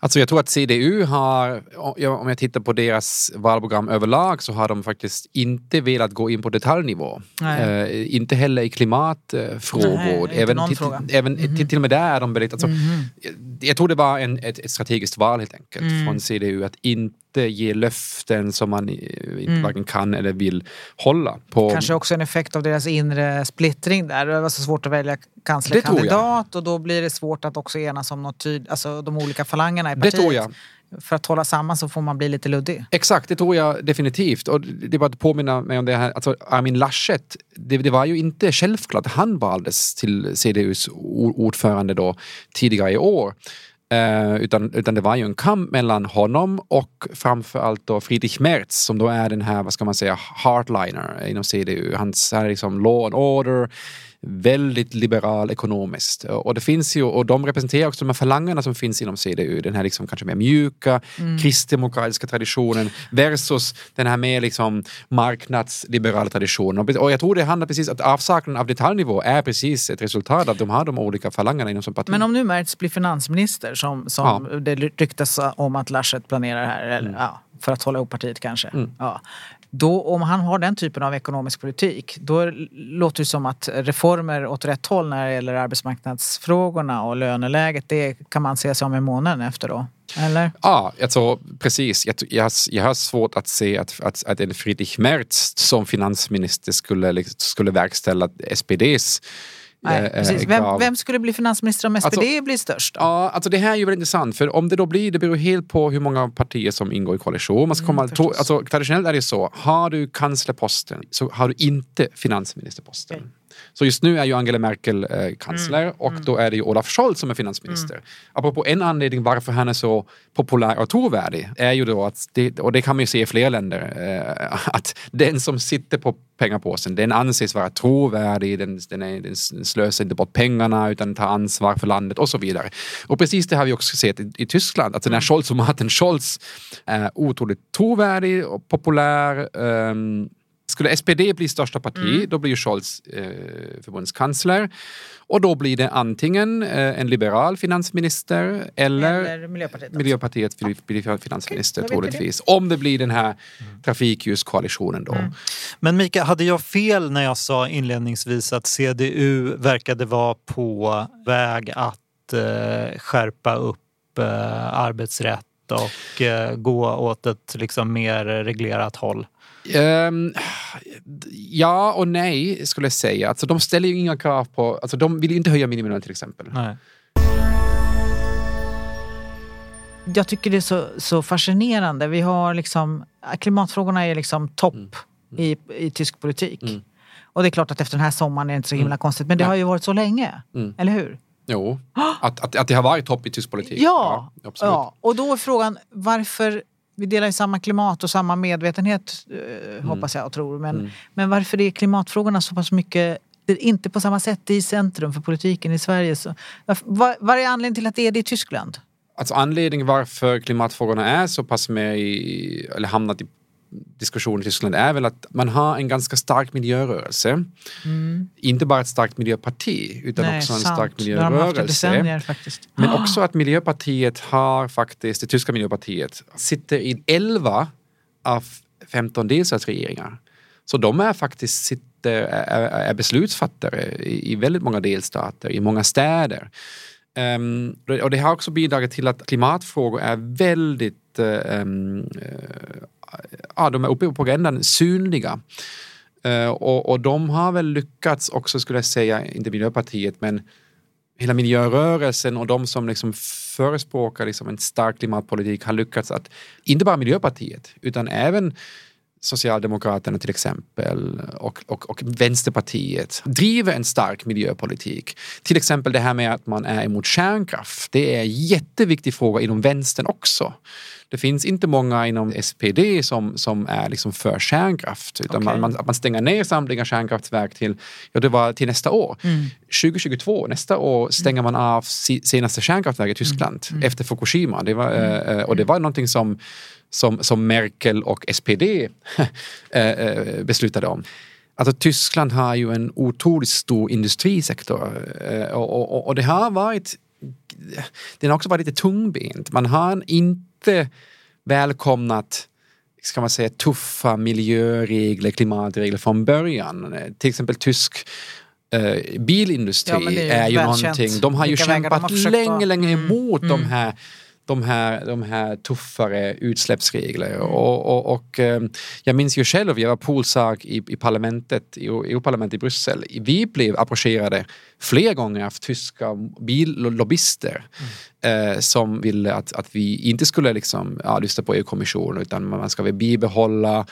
Alltså jag tror att CDU har, om jag tittar på deras valprogram överlag så har de faktiskt inte velat gå in på detaljnivå. Eh, inte heller i klimatfrågor. Nej, även till, fråga. Mhm. även till, till och med där är de beredda. Alltså, jag, jag tror det var en, ett, ett strategiskt val helt enkelt Mm. från CDU att inte ge löften som man inte Mm. varken kan eller vill hålla. På, Kanske också en effekt av deras inre splittring där. Det var så svårt att välja Det kanslerkandidat och då blir det svårt att också enas om något tydligt, alltså de olika falangerna i Det partiet. tror jag. För att hålla samman så får man bli lite luddig. Exakt, det tror jag definitivt. Och det är bara att påminna mig om det här. Alltså Armin Laschet, det, det var ju inte självklart han valdes till CDUs ordförande då tidigare i år. Eh, utan, utan det var ju en kamp mellan honom och framförallt då Friedrich Merz som då är den här, vad ska man säga, hardliner inom CDU. Hans är liksom law and order, väldigt liberal ekonomiskt. Och det finns ju, och de representerar också de här falangerna som finns inom CDU. Den här liksom kanske mer mjuka, kristdemokratiska traditionen versus den här mer liksom marknadsliberala traditionen. Och- jag tror det handlar precis att avsaknaden av detaljnivå är precis ett resultat av de här de olika falangerna inom som parti. Men om nu Merz blir finansminister som, som det ryktas om att Laschet planerar här, eller, ja, för att hålla ihop partiet kanske. Mm. Ja. Då, om han har den typen av ekonomisk politik då låter det som att reformer åt rätt håll när det gäller arbetsmarknadsfrågorna och löneläget det kan man se sig om i månaden efter då. Eller? Ja, alltså, precis. Jag, jag, har, jag har svårt att se att, att, att en Friedrich Merz som finansminister skulle, liksom, skulle verkställa SPDs Nej, eh, precis. eh, Vem, vem skulle bli finansminister om SPD Alltså- blir störst? Då? Ja, alltså det här är ju väldigt intressant för om det då blir, det beror helt på hur många partier som ingår i koalition. Man ska komma, to, alltså, traditionellt är det så, har du kanslerposten så har du inte finansministerposten. Så just nu är ju Angela Merkel eh, kansler och då är det ju Olaf Scholz som är finansminister. Apropå en anledning varför han är så populär och trovärdig är ju då att, det, och det kan man ju se i flera länder, eh, att den som sitter på pengapåsen, den anses vara trovärdig, den, den, är, den slösar inte bort pengarna utan tar ansvar för landet och så vidare. Och precis det har vi också sett i, i Tyskland, den här Scholz och Martin Scholz är otroligt trovärdig och populär. ehm, skulle SPD bli största parti, Mm. då blir Scholz eh, förbundskansler. Och då blir det antingen eh, en liberal finansminister eller, Eller Miljöpartiet. Miljöpartiet blir, finansminister vi troligtvis. Om det blir den här trafikljuskoalitionen då. Mm. Men Mika, hade jag fel när jag sa inledningsvis att CDU verkade vara på väg att eh, skärpa upp eh, arbetsrätt och eh, gå åt ett liksom, mer reglerat håll? Ehm, ja och nej skulle jag säga. Alltså, de ställer ju inga krav på, alltså, de vill ju inte höja minimilön till exempel. Nej. Jag tycker det är så, så fascinerande. Vi har liksom, klimatfrågorna är liksom topp i, i tysk politik. Mm. Och det är klart att efter den här sommaren är det inte så himla konstigt. Men det Nej. har ju varit så länge. Mm. Eller hur? Jo, att, att, att det har varit topp i tysk politik. Ja, absolut. ja. Och då är frågan varför vi delar ju samma klimat och samma medvetenhet eh, hoppas jag och tror. Men, Mm. men varför är klimatfrågorna så pass mycket inte på samma sätt i centrum för politiken i Sverige. Så, vad, vad är anledningen till att det är det i Tyskland? Alltså anledningen varför klimatfrågorna är så pass med i, eller hamnat i diskussion i Tyskland är väl att man har en ganska stark miljörörelse. Inte bara ett starkt miljöparti utan Mm. Nej, också en sant. stark miljörörelse. Men också att Miljöpartiet har faktiskt, det tyska Miljöpartiet, sitter i 11 av 15 delstatsregeringar. Så de är faktiskt sitter, är, är beslutsfattare i, i väldigt många delstater, i många städer. Ehm, och det har också bidragit till att klimatfrågor är väldigt, um, ja, de är uppe på agendan, synliga. Eh, och, och de har väl lyckats också, skulle jag säga, inte Miljöpartiet, men hela miljörörelsen och de som liksom förespråkar liksom en stark klimatpolitik har lyckats att, inte bara Miljöpartiet, utan även Socialdemokraterna till exempel och, och, och Vänsterpartiet driver en stark miljöpolitik. Till exempel det här med att man är emot kärnkraft. Det är en jätteviktig fråga inom vänstern också. Det finns inte många inom SPD som, som är liksom för kärnkraft. Utan Okej. man, att man stänger ner samtliga kärnkraftverk till, ja, det var till nästa år. 2022, nästa år stänger man av senaste kärnkraftverket i Tyskland efter Fukushima. Det var, eh, och det var någonting som, som, som Merkel och SPD eh, eh, beslutade om. Alltså Tyskland har ju en otroligt stor industrisektor eh, och, och, och det har varit den har också varit lite tungbent. Man har inte välkomnat ska man säga, tuffa miljöregler, klimatregler från början. Till exempel tysk eh, bilindustri Ja, är ju är ju välkänt någonting. De har ju vilka de kämpat har länge, länge Mm, emot de mm. här de här, de här tuffare utsläppsregler. Mm. Och, och, och, eh, jag minns ju själv, jag var Polsak i, i parlamentet, i EU-parlamentet i Bryssel. Vi blev approcherade flera gånger av tyska billobbyister mm eh, som ville att, att vi inte skulle liksom, ja, lyssna på EU-kommissionen utan man ska väl bibehålla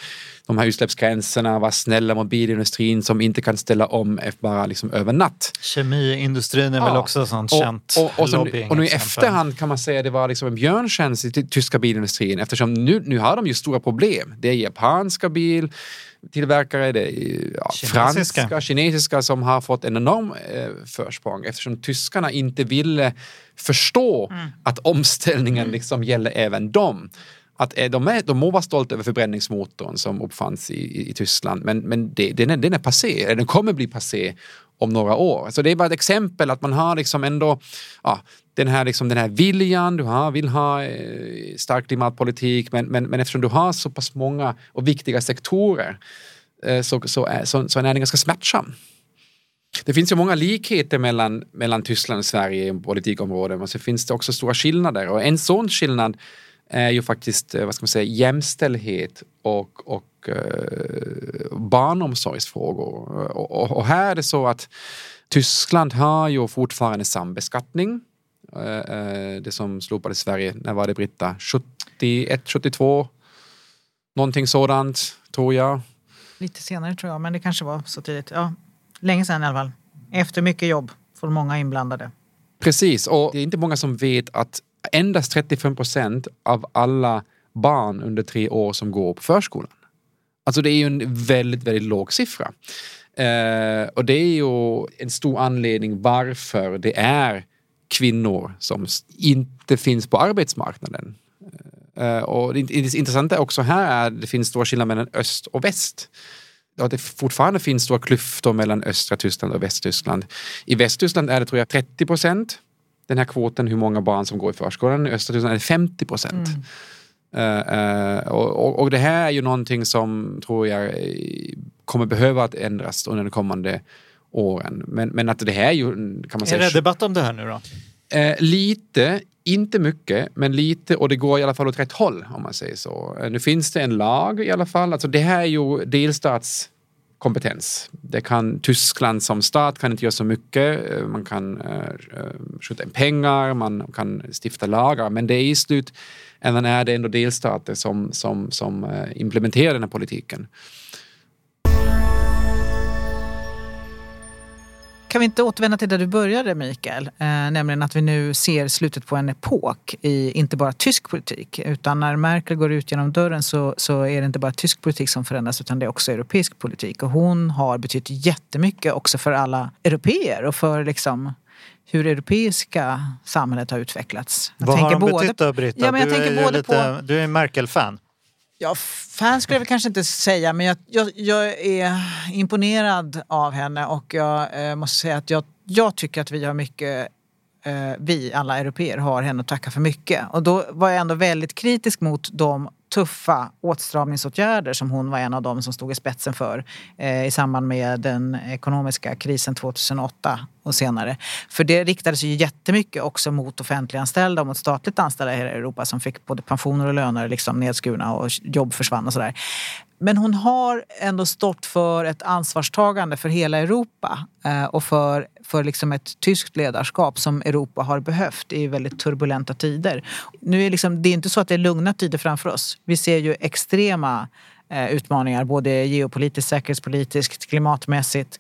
de här utsläppsgränserna, vara snälla mot bilindustrin som inte kan ställa om bara liksom över natt. Kemiindustrin är väl Ja. också ett sånt Och, känt och, och, så, lobbying och nu i efterhand kan man säga att det var liksom en björntjänst i ty- tyska bilindustrin eftersom nu, nu har de ju stora problem. Det är japanska biltillverkare, det är ja, franska, kinesiska som har fått en enorm eh, försprång eftersom tyskarna inte ville förstå att omställningen liksom gäller även dem. Att eh, de, är, de må vara stolta över förbränningsmotorn som uppfanns i, i, Tyskland men, men det, den, är, den är passé, eller den kommer bli passé om några år. Så det är bara ett exempel att man har liksom ändå ja, den, här, liksom, den här viljan, du har, vill ha eh, stark klimatpolitik men, men, men eftersom du har så pass många och viktiga sektorer eh, så, så, är, så, så är den ganska smärtsam. Det finns ju många likheter mellan, mellan Tyskland och Sverige i politikområden men så finns det också stora skillnader och en sån skillnad är ju faktiskt eh, vad ska man säga, jämställdhet och, och eh, barnomsorgsfrågor. Och, och, och här är det så att Tyskland har ju fortfarande sambeskattning. Eh, eh, det som slopades i Sverige, när var det Britta? 71, 72? Någonting sådant, tror jag. Lite senare tror jag, men det kanske var så tidigt. Ja, länge sedan i alla fall. Efter mycket jobb från många inblandade. Precis, och det är inte många som vet att endast 35 procent av alla barn under tre år som går på förskolan. Alltså det är ju en väldigt, väldigt låg siffra. Eh, och det är ju en stor anledning varför det är kvinnor som inte finns på arbetsmarknaden. Eh, och det intressanta också här är att det finns stora skillnader mellan öst och väst att det fortfarande finns stora klyftor mellan östra Tyskland och Västtyskland. I Västtyskland är det tror jag 30 procent den här kvoten hur många barn som går i förskolan. I östra Tyskland är det 50 procent. Uh, uh, och, och, det här är ju någonting som tror jag kommer behöva att ändras under de kommande åren. Men, men att det här är ju, kan man säga... Är det debatt om det här nu då? Uh, lite, inte mycket, men lite och det går i alla fall åt rätt håll om man säger så. Eh, nu finns det en lag i alla fall. Alltså det här är ju delstats kompetens. Det kan, Tyskland som stat kan inte göra så mycket. Eh, man kan uh, skjuta in pengar, man kan stifta lagar, men det är i slutändan är det ändå delstater som, som, som implementerar den här politiken. Kan vi inte återvända till där du började Mikael? Eh, nämligen att vi nu ser slutet på en epok i inte bara tysk politik. Utan när Merkel går ut genom dörren så, så är det inte bara tysk politik som förändras utan det är också europeisk politik. Och hon har betytt jättemycket också för alla europeer och för liksom hur det europeiska samhället har utvecklats. Jag Vad har både... betytt då Britta? Ja, men jag du, tänker är både lite, på... du är Merkel-fan. Ja, fan skulle jag väl kanske inte säga, men jag, jag, jag är imponerad av henne och jag eh, måste säga att jag, jag tycker att vi har mycket eh, vi alla europeer har henne att tacka för mycket. Och då var jag ändå väldigt kritisk mot de tuffa åtstramningsåtgärder som hon var en av dem som stod i spetsen för eh, i samband med den ekonomiska krisen 2008 och senare. För det riktades ju jättemycket också mot offentliganställda och mot statligt anställda i Europa som fick både pensioner och löner liksom nedskurna och jobb försvann och sådär. Men hon har ändå stått för ett ansvarstagande för hela Europa eh, och för, för liksom ett tyskt ledarskap som Europa har behövt i väldigt turbulenta tider. Nu är liksom, det är inte så att det är lugna tider framför oss. Vi ser ju extrema eh, utmaningar både geopolitiskt, säkerhetspolitiskt, klimatmässigt,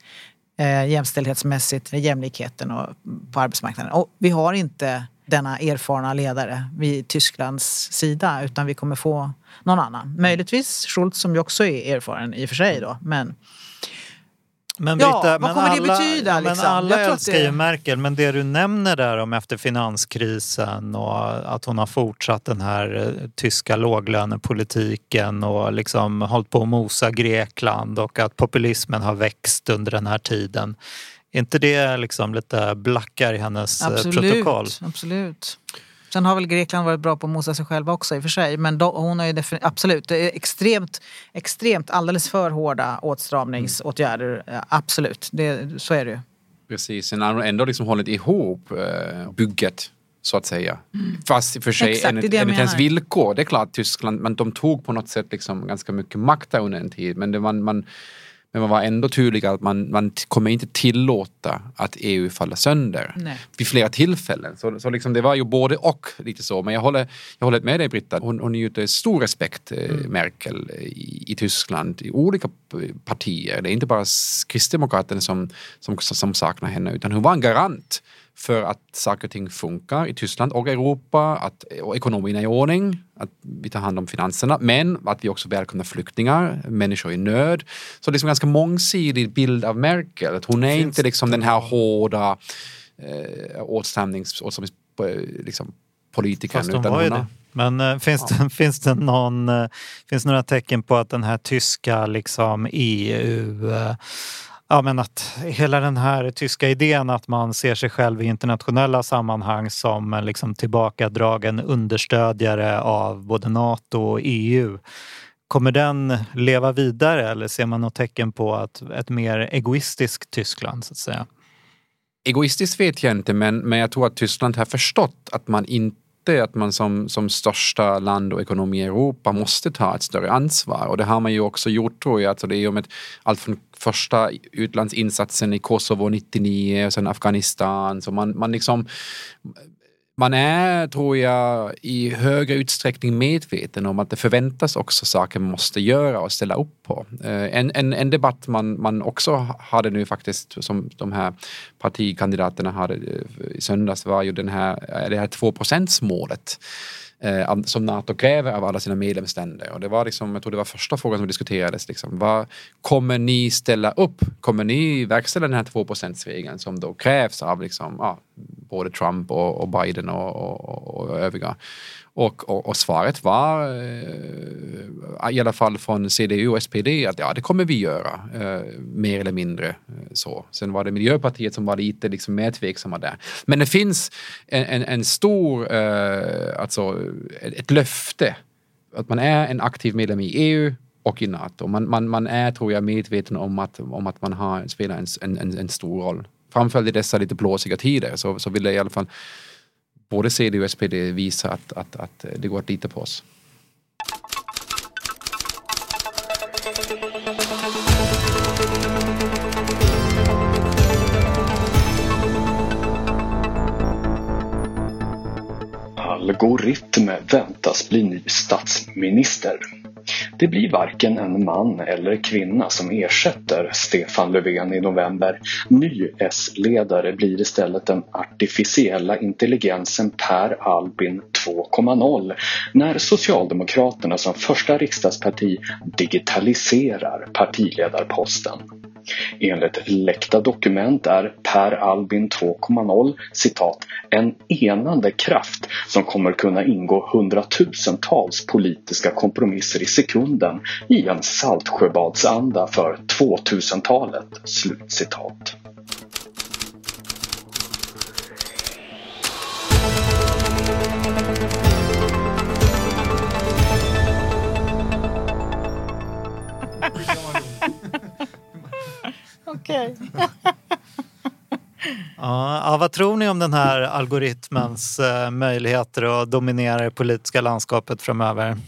eh, jämställdhetsmässigt, jämlikheten och på arbetsmarknaden. Och vi har inte denna erfarna ledare vid Tysklands sida utan vi kommer få någon annan. Möjligtvis Schultz som ju också är erfaren i och för sig då. Men men Britta, ja, vad kommer alla, det betyda? Liksom? Men alla älskar det... ju Merkel, men det du nämner där om efter finanskrisen och att hon har fortsatt den här eh, tyska låglönepolitiken och liksom hållit på att mosa Grekland och att populismen har växt under den här tiden. Är inte det liksom lite blackar i hennes eh, absolut, protokoll? Absolut. Sen har väl Grekland varit bra på att mosa sig själva också i och för sig. Men då, hon har ju absolut, det är extremt, extremt alldeles för hårda åtstramningsåtgärder. Absolut, det, så är det ju. Precis, sen har hon ändå liksom hållit ihop eh, bygget så att säga. Mm. Fast i och för sig Exakt, enligt, enligt hennes villkor. Det är klart Tyskland, men de tog på något sätt liksom ganska mycket makt under en tid. Men det, man, man men man var ändå tydlig att man, man kommer inte tillåta att EU faller sönder Nej. vid flera tillfällen. Så, så liksom det var ju både och lite så. Men jag håller, jag håller med dig Britta, hon, hon njuter stor respekt, eh, mm. Merkel, i, i, Tyskland, i olika partier. Det är inte bara Kristdemokraterna som, som, som saknar henne utan hon var en garant för att saker och ting funkar i Tyskland och Europa, att och ekonomin är i ordning, att vi tar hand om finanserna, men att vi också välkomnar flyktingar, människor i nöd. Så det är liksom en ganska mångsidig bild av Merkel. Att hon är inte liksom den här hårda eh, åtstramnings, åtstramnings eh, liksom, politikern. Fast hon var ju det. Men äh, finns, ja. det, finns det någon, äh, finns några tecken på att den här tyska liksom EU äh, Ja, men att hela den här tyska idén att man ser sig själv i internationella sammanhang som en liksom tillbakadragen understödjare av både Nato och EU. Kommer den leva vidare eller ser man något tecken på att ett mer egoistiskt Tyskland så att säga? Egoistiskt vet jag inte men, men jag tror att Tyskland har förstått att man inte att man som, som största land och ekonomi i Europa måste ta ett större ansvar. Och det har man ju också gjort tror jag. Alltså det är ju med allt från första utlandsinsatsen i Kosovo 99 och sen Afghanistan. Så man, man liksom man är, tror jag, i högre utsträckning medveten om att det förväntas också saker man måste göra och ställa upp på. Eh, en, en, en debatt man, man också hade nu faktiskt, som de här partikandidaterna hade eh, i söndags, var ju den här, eh, det här 2 målet Eh, som Nato kräver av alla sina medlemsländer. Och det var liksom, jag tror det var första frågan som diskuterades. Liksom, vad kommer ni ställa upp? Kommer ni verkställa den här 2% regeln som då krävs av liksom, ja, både Trump och, och Biden och, och, och övriga. Och, och, och, svaret var, eh, i alla fall från CDU och SPD, att ja, det kommer vi göra, eh, mer eller mindre eh, så. Sen var det Miljöpartiet som var lite liksom mer tveksamma där. Men det finns en, en, en stor, eh, alltså ett löfte att man är en aktiv medlem i EU och i NATO. Man, man, man är, tror jag, medveten om att, om att man har, spelar en, en, en stor roll. Framförallt i dessa lite blåsiga tider så, så vill jag i alla fall både CD och SPD visa att, att, att det går att lita på oss. Algoritm väntas bli ny statsminister. Det blir varken en man eller kvinna som ersätter Stefan Löfven i november. Ny S-ledare blir istället den artificiella intelligensen Per Albin 2.0 när Socialdemokraterna som första riksdagsparti digitaliserar partiledarposten. Enligt läckta dokument är Per Albin 2.0 citat en enande kraft som kommer kunna ingå hundratusentals politiska kompromisser i sekunden i en Saltsjöbadsanda för 2000-talet. Slutcitat. Okej. Ja, vad tror ni om den här algoritmens eh, möjligheter att dominera det politiska landskapet framöver?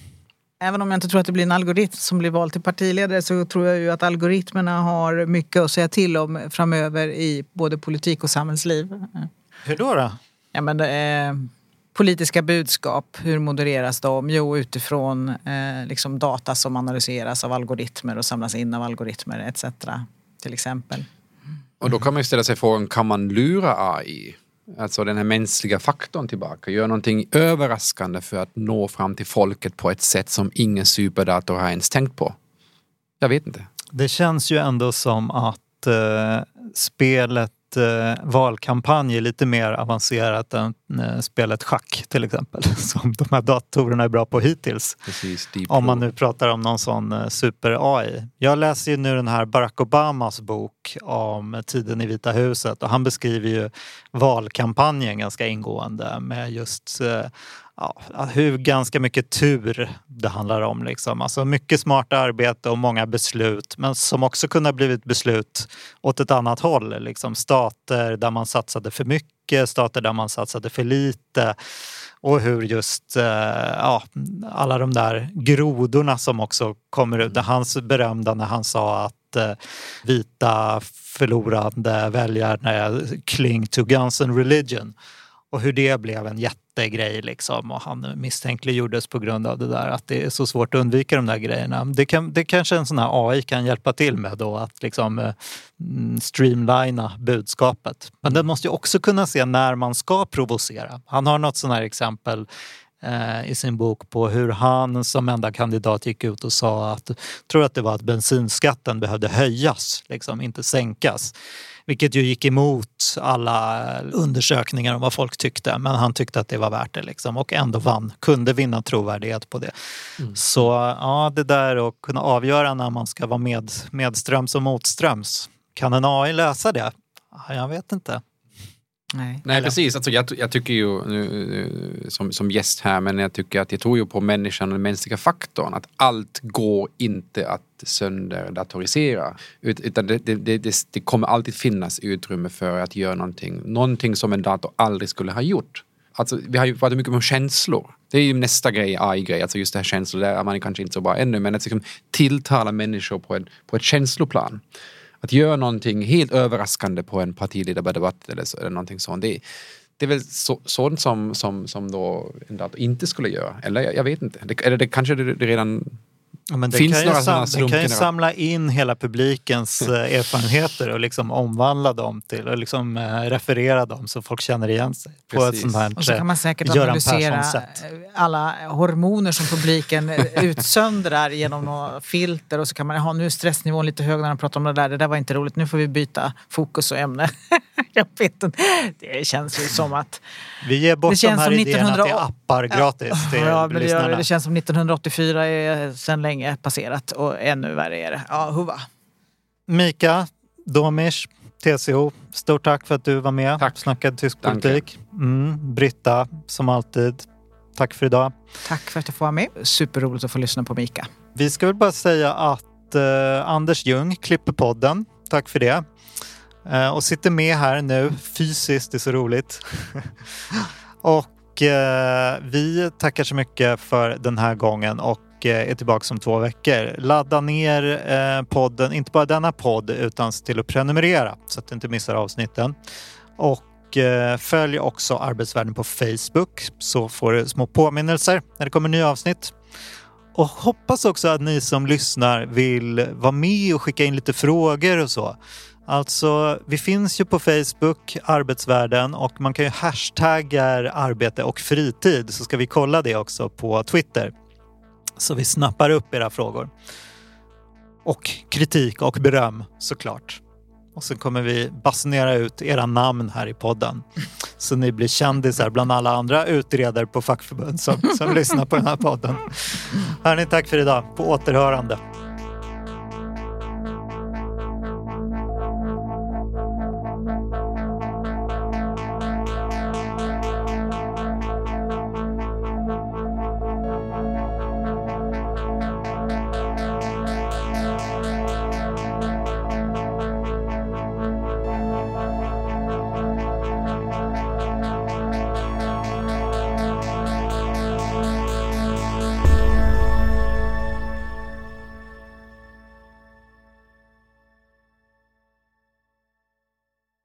Även om jag inte tror att det blir en algoritm som blir vald till partiledare så tror jag ju att algoritmerna har mycket att säga till om framöver i både politik och samhällsliv. Hur då? då? Ja, men eh, politiska budskap, hur modereras de? Jo, utifrån eh, liksom data som analyseras av algoritmer och samlas in av algoritmer etc. Till exempel. Och då kan man ju ställa sig frågan, kan man lura AI? Alltså den här mänskliga faktorn tillbaka, göra någonting överraskande för att nå fram till folket på ett sätt som ingen superdator har ens tänkt på. Jag vet inte. Det känns ju ändå som att eh, spelet eh, valkampanj är lite mer avancerat än eh, spelet schack till exempel. Som de här datorerna är bra på hittills. Precis, Om man nu pratar om någon sån eh, super-AI. Jag läser ju nu den här Barack Obamas bok om tiden i Vita huset och han beskriver ju valkampanjen ganska ingående med just eh, ja, hur ganska mycket tur det handlar om. Liksom. Alltså mycket smart arbete och många beslut men som också kunde ha blivit beslut åt ett annat håll. Liksom. Stater där man satsade för mycket, stater där man satsade för lite och hur just eh, ja, alla de där grodorna som också kommer ut. Hans berömda när han sa att eh, vita förlorande väljare cling to guns and religion och hur det blev en jättegrej liksom och han misstänkliggjordes på grund av det där att det är så svårt att undvika de där grejerna. Det, kan, det kanske en sån här AI kan hjälpa till med då att liksom eh, mm, streamlina budskapet. Men den måste ju också kunna se när man ska provocera. Han har något sån här exempel eh, i sin bok på hur han som enda kandidat gick ut och sa att, tror att det var att bensinskatten behövde höjas, liksom, inte sänkas. Vilket ju gick emot alla undersökningar om vad folk tyckte. Men han tyckte att det var värt det liksom, och ändå vann, kunde vinna trovärdighet på det. Så ja, det där att kunna avgöra när man ska vara med, medströms och motströms. Kan en AI lösa det? Ja, Jag vet inte. Nej. Nej precis, alltså, jag, jag tycker ju nu, som, som gäst här, men jag tycker att jag tror ju på människan och den mänskliga faktorn. Att allt går inte att sönderdatorisera. Ut, utan det, det, det, det, det kommer alltid finnas utrymme för att göra någonting. Någonting som en dator aldrig skulle ha gjort. Alltså, vi har ju pratat mycket om känslor. Det är ju nästa grej, AI-grej, alltså just det här känslor, där är man kanske inte så bra ännu, men att liksom tilltala människor på, en, på ett känsloplan. Att göra någonting helt överraskande på en partiledardebatt eller, så, eller någonting sånt. Det, det är väl så, sånt som, som, som då en dator inte skulle göra. Eller jag, jag vet inte. Det, eller det kanske det, det redan Ja, men det Finns kan ju några sam- det kan ju samla in hela publikens eh, erfarenheter och liksom omvandla dem till och liksom eh, referera dem så folk känner igen sig. På ett Precis. sånt här Och så kan man säkert Göran analysera Persson-sätt. alla hormoner som publiken utsöndrar genom några filter och så kan man, ha nu är stressnivån lite hög när de pratar om det där, det där var inte roligt, nu får vi byta fokus och ämne. Jag vet inte. Det känns ju som att... Vi ger bort Det känns de här som idéerna 1900 till appar gratis till Ja, men det, lyssnarna. det känns som 1984 är sedan länge passerat och ännu värre är det. Ja, huva. Mika, Domish, TCO, stort tack för att du var med. Tack. Snackade tysk Danke. politik. Mm, Britta, som alltid. Tack för idag. Tack för att jag får vara med. Superroligt att få lyssna på Mika. Vi ska väl bara säga att eh, Anders Ljung klipper podden. Tack för det. Eh, och sitter med här nu fysiskt, det är så roligt. och eh, vi tackar så mycket för den här gången och eh, är tillbaka om två veckor. Ladda ner eh, podden, inte bara denna podd utan se till att prenumerera så att du inte missar avsnitten. Och eh, följ också Arbetsvärlden på Facebook så får du små påminnelser när det kommer nya avsnitt. Och hoppas också att ni som lyssnar vill vara med och skicka in lite frågor och så. Alltså, vi finns ju på Facebook, Arbetsvärlden, och man kan ju hashtagga arbete och fritid så ska vi kolla det också på Twitter. Så vi snappar upp era frågor. Och kritik och beröm såklart. Och så kommer vi basunera ut era namn här i podden. Så ni blir kändisar bland alla andra utredare på fackförbund som, som lyssnar på den här podden. Hörni, tack för idag. På återhörande.